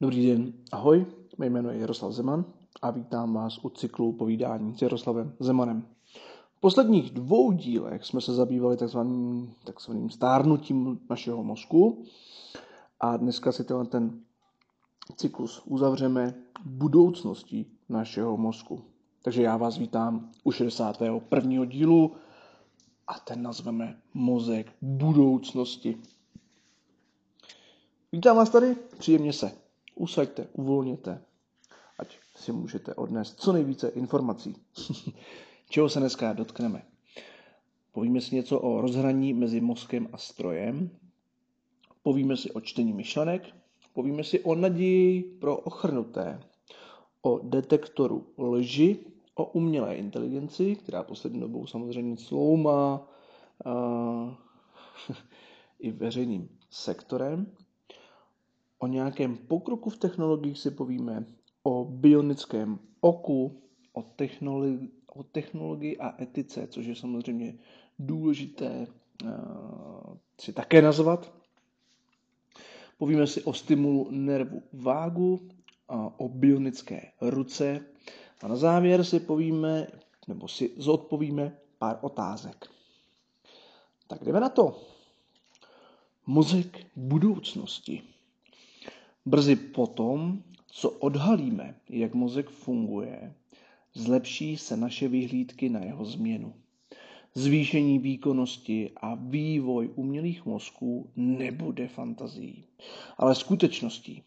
Dobrý den, ahoj, mé jméno je Jaroslav Zeman a vítám vás u cyklu povídání s Jaroslavem Zemanem. V posledních dvou dílech jsme se zabývali takzvaným, takzvaným stárnutím našeho mozku a dneska si tenhle ten cyklus uzavřeme budoucností našeho mozku. Takže já vás vítám u 61. dílu a ten nazveme Mozek budoucnosti. Vítám vás tady, příjemně se usaďte, uvolněte, ať si můžete odnést co nejvíce informací. Čeho se dneska dotkneme? Povíme si něco o rozhraní mezi mozkem a strojem, povíme si o čtení myšlenek, povíme si o naději pro ochrnuté, o detektoru lži, o umělé inteligenci, která poslední dobou samozřejmě sloumá uh, i veřejným sektorem, o nějakém pokroku v technologiích si povíme, o bionickém oku, o, technologii, o technologii a etice, což je samozřejmě důležité uh, si také nazvat. Povíme si o stimulu nervu vágu, o bionické ruce a na závěr si povíme, nebo si zodpovíme pár otázek. Tak jdeme na to. Mozek budoucnosti. Brzy potom, co odhalíme, jak mozek funguje, zlepší se naše vyhlídky na jeho změnu. Zvýšení výkonnosti a vývoj umělých mozků nebude fantazí, ale skutečností.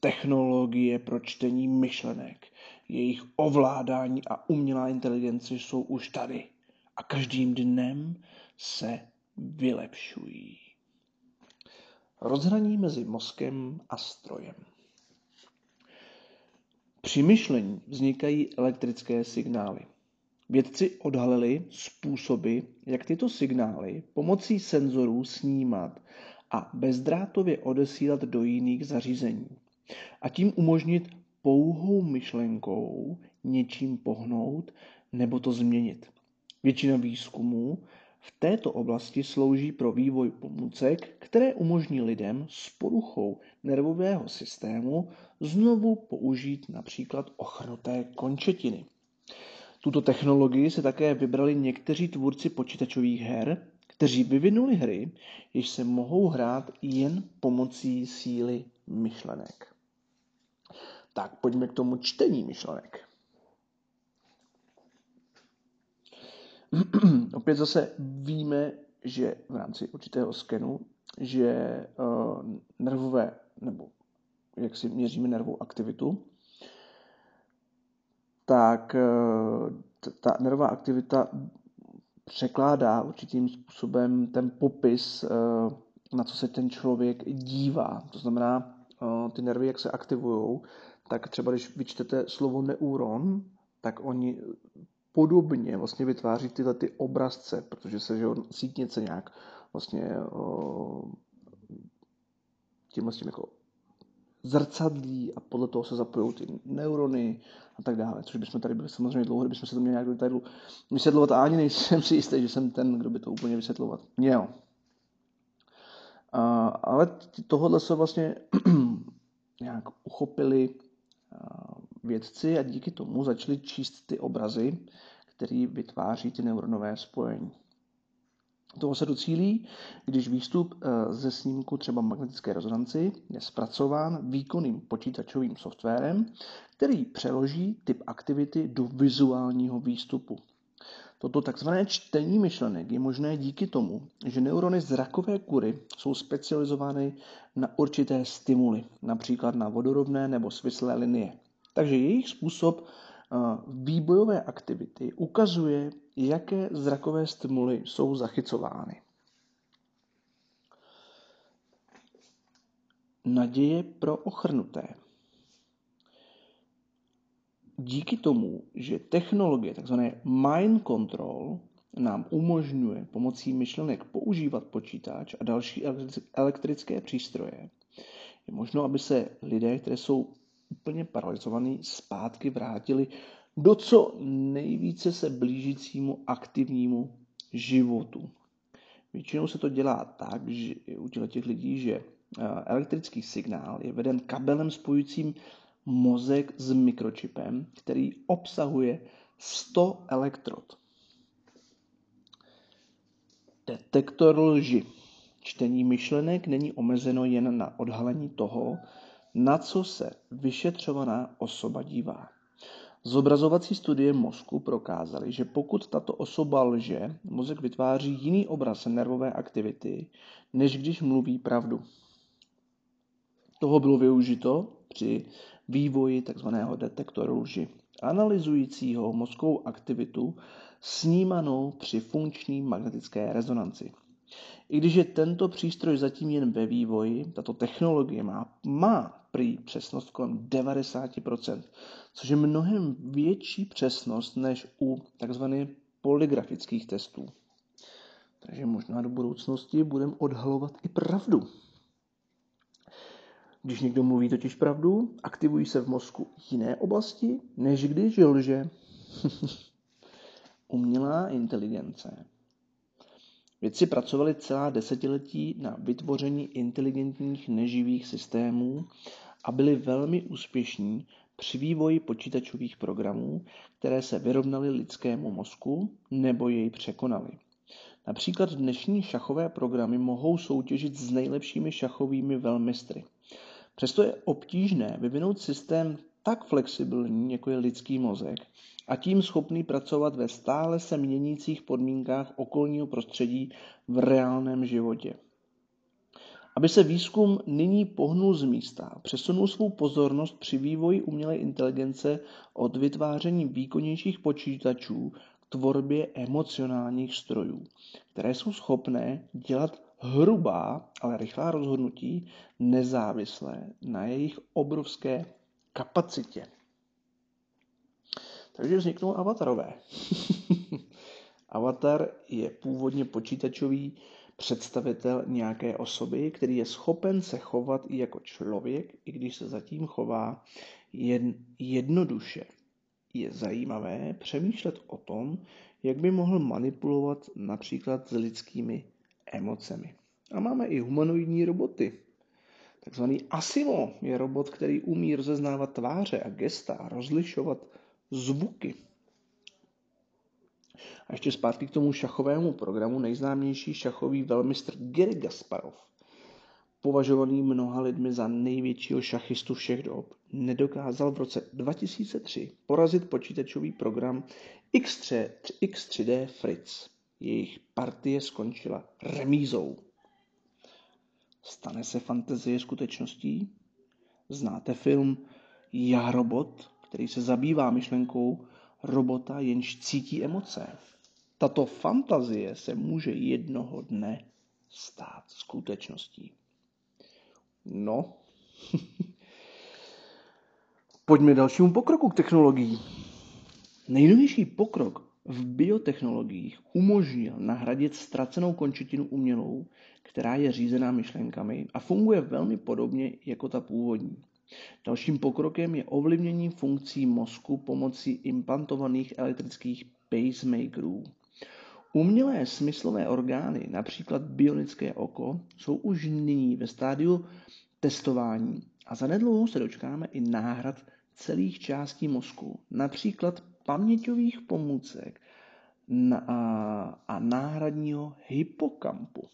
Technologie pro čtení myšlenek, jejich ovládání a umělá inteligence jsou už tady a každým dnem se vylepšují. Rozhraní mezi mozkem a strojem. Při myšlení vznikají elektrické signály. Vědci odhalili způsoby, jak tyto signály pomocí senzorů snímat a bezdrátově odesílat do jiných zařízení. A tím umožnit pouhou myšlenkou něčím pohnout nebo to změnit. Většina výzkumů v této oblasti slouží pro vývoj pomůcek, které umožní lidem s poruchou nervového systému znovu použít například ochrnuté končetiny. Tuto technologii se také vybrali někteří tvůrci počítačových her, kteří vyvinuli hry, jež se mohou hrát jen pomocí síly myšlenek. Tak pojďme k tomu čtení myšlenek. Opět zase víme, že v rámci určitého skenu, že uh, nervové, nebo jak si měříme nervovou aktivitu, tak uh, ta nervová aktivita překládá určitým způsobem ten popis, uh, na co se ten člověk dívá. To znamená, ty nervy, jak se aktivují, tak třeba když vyčtete slovo neuron, tak oni podobně vlastně vytváří tyhle ty obrazce, protože se že sítnice nějak vlastně tímhle s tím jako zrcadlí a podle toho se zapojují ty neurony a tak dále, což bychom tady byli samozřejmě dlouho, kdybychom se to měli nějak do detailu vysvětlovat a ani nejsem si jistý, že jsem ten, kdo by to úplně vysvětlovat měl. Ale tohle se vlastně nějak uchopili vědci a díky tomu začali číst ty obrazy, které vytváří ty neuronové spojení. Toho se docílí, když výstup eh, ze snímku třeba magnetické rezonanci je zpracován výkonným počítačovým softwarem, který přeloží typ aktivity do vizuálního výstupu. Toto takzvané čtení myšlenek je možné díky tomu, že neurony zrakové kury jsou specializovány na určité stimuly, například na vodorovné nebo svislé linie. Takže jejich způsob eh, výbojové aktivity ukazuje, jaké zrakové stimuly jsou zachycovány. Naděje pro ochrnuté. Díky tomu, že technologie, takzvané mind control, nám umožňuje pomocí myšlenek používat počítač a další elektrické přístroje, je možno, aby se lidé, které jsou úplně paralizovaný, zpátky vrátili do co nejvíce se blížícímu aktivnímu životu. Většinou se to dělá tak, že u těch lidí, že elektrický signál je veden kabelem spojujícím mozek s mikročipem, který obsahuje 100 elektrod. Detektor lži. Čtení myšlenek není omezeno jen na odhalení toho, na co se vyšetřovaná osoba dívá. Zobrazovací studie mozku prokázaly, že pokud tato osoba lže, mozek vytváří jiný obraz nervové aktivity, než když mluví pravdu. Toho bylo využito při vývoji tzv. detektoru lži, analyzujícího mozkovou aktivitu snímanou při funkční magnetické rezonanci. I když je tento přístroj zatím jen ve vývoji, tato technologie má, má prý přesnost kolem 90%, což je mnohem větší přesnost než u tzv. polygrafických testů. Takže možná do budoucnosti budeme odhalovat i pravdu. Když někdo mluví totiž pravdu, aktivují se v mozku jiné oblasti, než když lže. Umělá inteligence. Vědci pracovali celá desetiletí na vytvoření inteligentních neživých systémů a byli velmi úspěšní při vývoji počítačových programů, které se vyrovnaly lidskému mozku nebo jej překonaly. Například dnešní šachové programy mohou soutěžit s nejlepšími šachovými velmistry. Přesto je obtížné vyvinout systém tak flexibilní, jako je lidský mozek, a tím schopný pracovat ve stále se měnících podmínkách okolního prostředí v reálném životě. Aby se výzkum nyní pohnul z místa, přesunul svou pozornost při vývoji umělé inteligence od vytváření výkonnějších počítačů k tvorbě emocionálních strojů, které jsou schopné dělat hrubá, ale rychlá rozhodnutí nezávislé na jejich obrovské kapacitě. Takže vzniknou avatarové. Avatar je původně počítačový představitel nějaké osoby, který je schopen se chovat i jako člověk, i když se zatím chová jen, jednoduše. Je zajímavé přemýšlet o tom, jak by mohl manipulovat například s lidskými emocemi. A máme i humanoidní roboty. Takzvaný Asimo je robot, který umí rozeznávat tváře a gesta a rozlišovat zvuky. A ještě zpátky k tomu šachovému programu nejznámější šachový velmistr Gary Gasparov, považovaný mnoha lidmi za největšího šachistu všech dob, nedokázal v roce 2003 porazit počítačový program X3, X3D Fritz. Jejich partie skončila remízou. Stane se fantazie skutečností? Znáte film Já robot, který se zabývá myšlenkou robota, jenž cítí emoce. Tato fantazie se může jednoho dne stát skutečností. No, pojďme dalšímu pokroku k technologií. Nejnovější pokrok v biotechnologiích umožnil nahradit ztracenou končetinu umělou, která je řízená myšlenkami a funguje velmi podobně jako ta původní. Dalším pokrokem je ovlivnění funkcí mozku pomocí implantovaných elektrických pacemakerů. Umělé smyslové orgány, například bionické oko, jsou už nyní ve stádiu testování a zanedlouho se dočkáme i náhrad celých částí mozku, například paměťových pomůcek a náhradního hypokampu.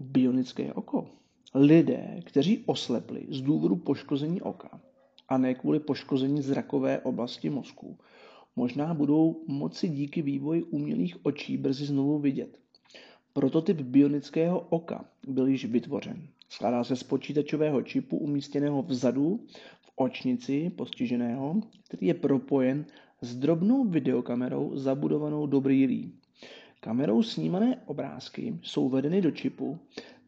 bionické oko. Lidé, kteří oslepli z důvodu poškození oka a ne kvůli poškození zrakové oblasti mozku, možná budou moci díky vývoji umělých očí brzy znovu vidět. Prototyp bionického oka byl již vytvořen. Skládá se z počítačového čipu umístěného vzadu v očnici postiženého, který je propojen s drobnou videokamerou zabudovanou do brýlí. Kamerou snímané obrázky jsou vedeny do čipu,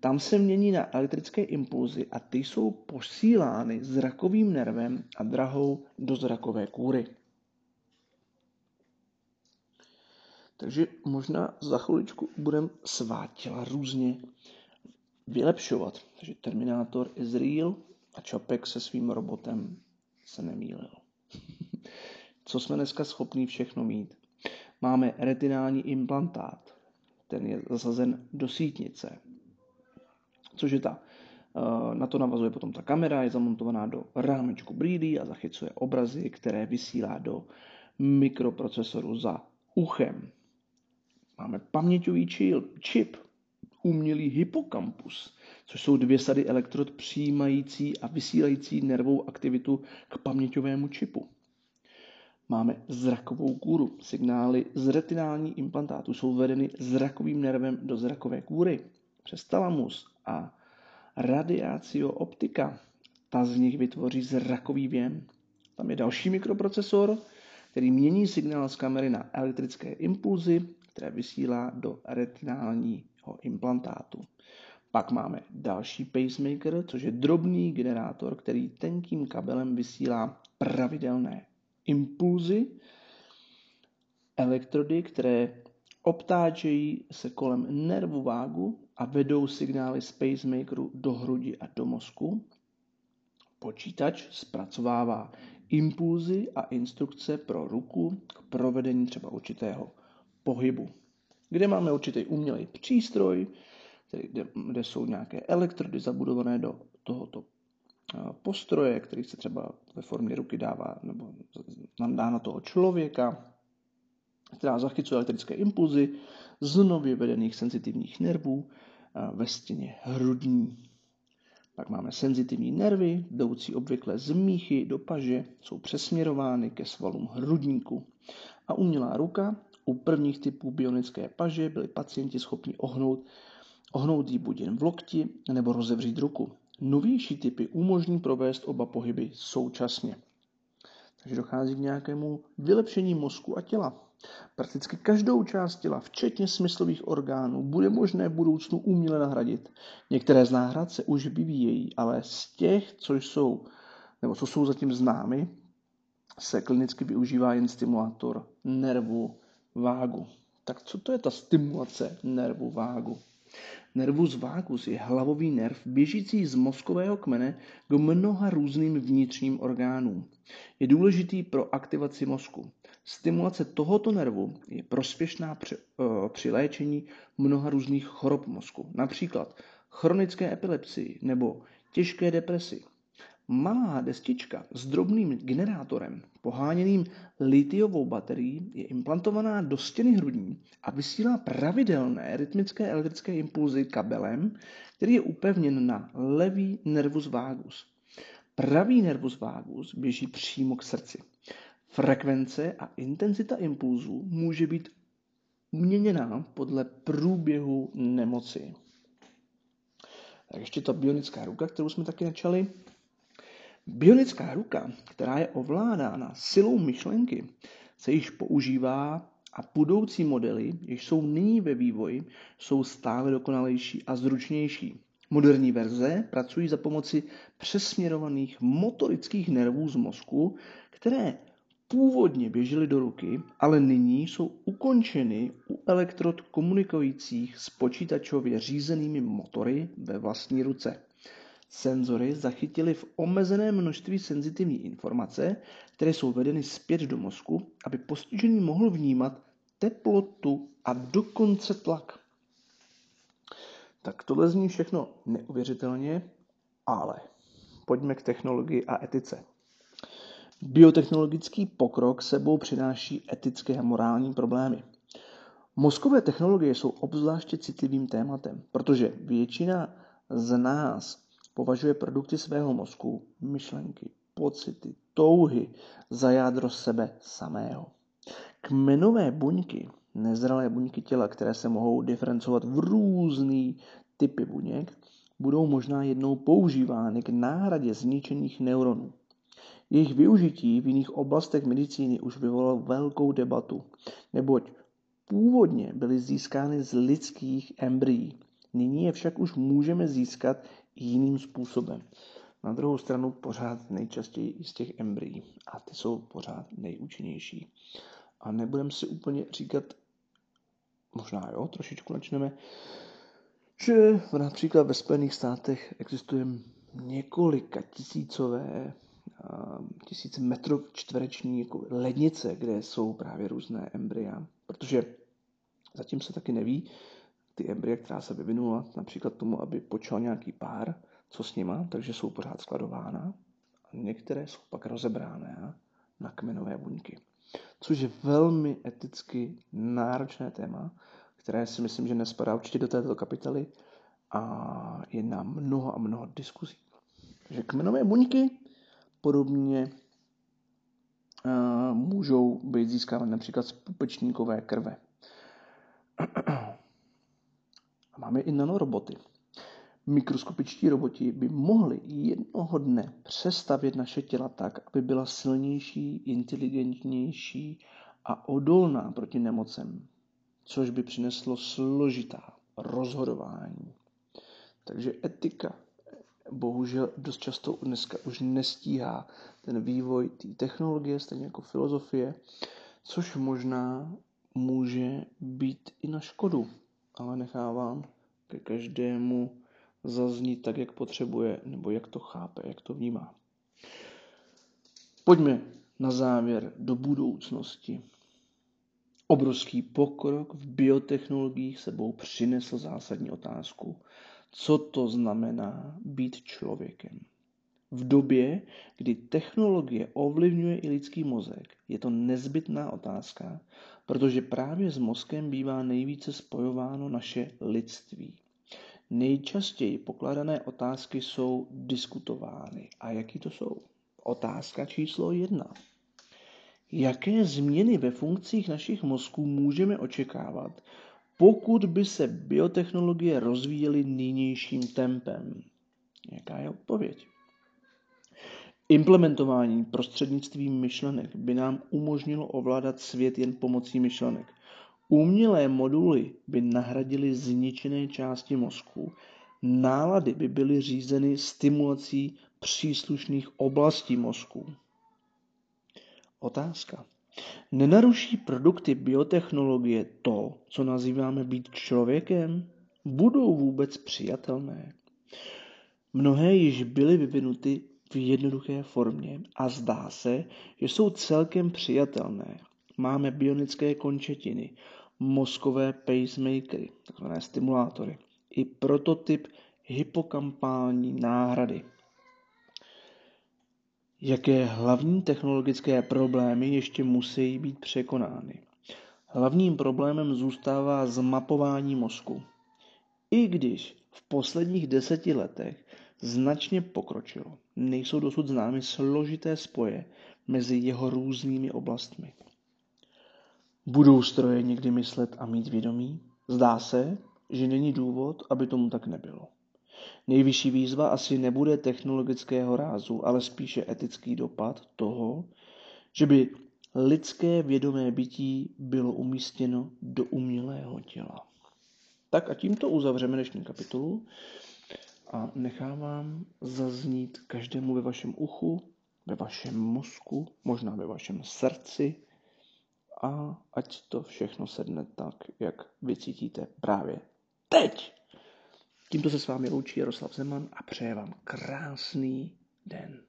tam se mění na elektrické impulzy a ty jsou posílány zrakovým nervem a drahou do zrakové kůry. Takže možná za chviličku budeme svá těla různě vylepšovat. Takže Terminátor is real a Čapek se svým robotem se nemýlil. Co jsme dneska schopni všechno mít? Máme retinální implantát, ten je zasazen do sítnice. Což je ta, eh, na to navazuje potom ta kamera, je zamontovaná do rámečku brýlí a zachycuje obrazy, které vysílá do mikroprocesoru za uchem. Máme paměťový čip, umělý hypokampus, což jsou dvě sady elektrod přijímající a vysílající nervovou aktivitu k paměťovému čipu. Máme zrakovou kůru. Signály z retinální implantátu jsou vedeny zrakovým nervem do zrakové kůry přes talamus a radiácio optika. Ta z nich vytvoří zrakový věm. Tam je další mikroprocesor, který mění signál z kamery na elektrické impulzy, které vysílá do retinálního implantátu. Pak máme další pacemaker, což je drobný generátor, který tenkým kabelem vysílá pravidelné impulzy, elektrody, které obtáčejí se kolem nervu vágu a vedou signály z pacemakeru do hrudi a do mozku. Počítač zpracovává impulzy a instrukce pro ruku k provedení třeba určitého pohybu. Kde máme určitý umělý přístroj, kde, kde jsou nějaké elektrody zabudované do tohoto postroje, který se třeba ve formě ruky dává nebo dá na toho člověka, která zachycuje elektrické impulzy z nově vedených senzitivních nervů ve stěně hrudní. Pak máme senzitivní nervy, jdoucí obvykle z míchy do paže, jsou přesměrovány ke svalům hrudníku. A umělá ruka, u prvních typů bionické paže byli pacienti schopni ohnout, ohnout ji buď jen v lokti nebo rozevřít ruku. Novější typy umožní provést oba pohyby současně. Takže dochází k nějakému vylepšení mozku a těla. Prakticky každou část těla, včetně smyslových orgánů, bude možné v budoucnu uměle nahradit. Některé z náhrad se už vyvíjejí, ale z těch, co jsou, nebo co jsou zatím známy, se klinicky využívá jen stimulátor nervu vágu. Tak co to je ta stimulace nervu vágu? Nervus vagus je hlavový nerv běžící z mozkového kmene k mnoha různým vnitřním orgánům. Je důležitý pro aktivaci mozku. Stimulace tohoto nervu je prospěšná při, uh, při léčení mnoha různých chorob mozku, například chronické epilepsii nebo těžké depresi. Malá destička s drobným generátorem poháněným litiovou baterií je implantovaná do stěny hrudní a vysílá pravidelné rytmické elektrické impulzy kabelem, který je upevněn na levý nervus vagus. Pravý nervus vagus běží přímo k srdci. Frekvence a intenzita impulzů může být měněná podle průběhu nemoci. Tak ještě ta bionická ruka, kterou jsme taky načali. Bionická ruka, která je ovládána silou myšlenky, se již používá a budoucí modely, jež jsou nyní ve vývoji, jsou stále dokonalejší a zručnější. Moderní verze pracují za pomoci přesměrovaných motorických nervů z mozku, které původně běžely do ruky, ale nyní jsou ukončeny u elektrod komunikujících s počítačově řízenými motory ve vlastní ruce. Senzory zachytily v omezeném množství senzitivní informace, které jsou vedeny zpět do mozku, aby postižený mohl vnímat teplotu a dokonce tlak. Tak tohle zní všechno neuvěřitelně, ale pojďme k technologii a etice. Biotechnologický pokrok sebou přináší etické a morální problémy. Mozkové technologie jsou obzvláště citlivým tématem, protože většina z nás považuje produkty svého mozku, myšlenky, pocity, touhy za jádro sebe samého. Kmenové buňky, nezralé buňky těla, které se mohou diferencovat v různý typy buněk, budou možná jednou používány k náhradě zničených neuronů. Jejich využití v jiných oblastech medicíny už vyvolalo velkou debatu, neboť původně byly získány z lidských embryí. Nyní je však už můžeme získat jiným způsobem. Na druhou stranu pořád nejčastěji z těch embryí a ty jsou pořád nejúčinnější. A nebudem si úplně říkat, možná jo, trošičku načneme, že například ve Spojených státech existuje několika tisícové, tisíce metrů čtvereční jako lednice, kde jsou právě různé embrya, protože zatím se taky neví, ty embrya, která se vyvinula například tomu, aby počal nějaký pár, co s nima, takže jsou pořád skladována. A některé jsou pak rozebrány na kmenové buňky. Což je velmi eticky náročné téma, které si myslím, že nespadá určitě do této kapitoly a je na mnoho a mnoho diskuzí. Takže kmenové buňky podobně uh, můžou být získávány například z pupečníkové krve. A máme i nanoroboty. Mikroskopičtí roboti by mohli jednoho dne přestavět naše těla tak, aby byla silnější, inteligentnější a odolná proti nemocem, což by přineslo složitá rozhodování. Takže etika bohužel dost často dneska už nestíhá ten vývoj té technologie, stejně jako filozofie, což možná může být i na škodu, ale nechávám ke každému zaznít tak, jak potřebuje, nebo jak to chápe, jak to vnímá. Pojďme na závěr do budoucnosti. Obrovský pokrok v biotechnologiích sebou přinesl zásadní otázku, co to znamená být člověkem. V době, kdy technologie ovlivňuje i lidský mozek, je to nezbytná otázka, protože právě s mozkem bývá nejvíce spojováno naše lidství. Nejčastěji pokládané otázky jsou diskutovány. A jaký to jsou? Otázka číslo jedna. Jaké změny ve funkcích našich mozků můžeme očekávat, pokud by se biotechnologie rozvíjely nynějším tempem? Jaká je odpověď? Implementování prostřednictvím myšlenek by nám umožnilo ovládat svět jen pomocí myšlenek. Umělé moduly by nahradily zničené části mozku. Nálady by byly řízeny stimulací příslušných oblastí mozku. Otázka. Nenaruší produkty biotechnologie to, co nazýváme být člověkem? Budou vůbec přijatelné? Mnohé již byly vyvinuty v jednoduché formě a zdá se, že jsou celkem přijatelné. Máme bionické končetiny, mozkové pacemakery, takzvané stimulátory, i prototyp hypokampální náhrady. Jaké hlavní technologické problémy ještě musí být překonány? Hlavním problémem zůstává zmapování mozku. I když v posledních deseti letech značně pokročilo, nejsou dosud známy složité spoje mezi jeho různými oblastmi. Budou stroje někdy myslet a mít vědomí? Zdá se, že není důvod, aby tomu tak nebylo. Nejvyšší výzva asi nebude technologického rázu, ale spíše etický dopad toho, že by lidské vědomé bytí bylo umístěno do umělého těla. Tak a tímto uzavřeme dnešní kapitolu a nechávám zaznít každému ve vašem uchu, ve vašem mozku, možná ve vašem srdci, a ať to všechno sedne tak, jak vycítíte právě teď. Tímto se s vámi loučí Jaroslav Zeman a přeje vám krásný den.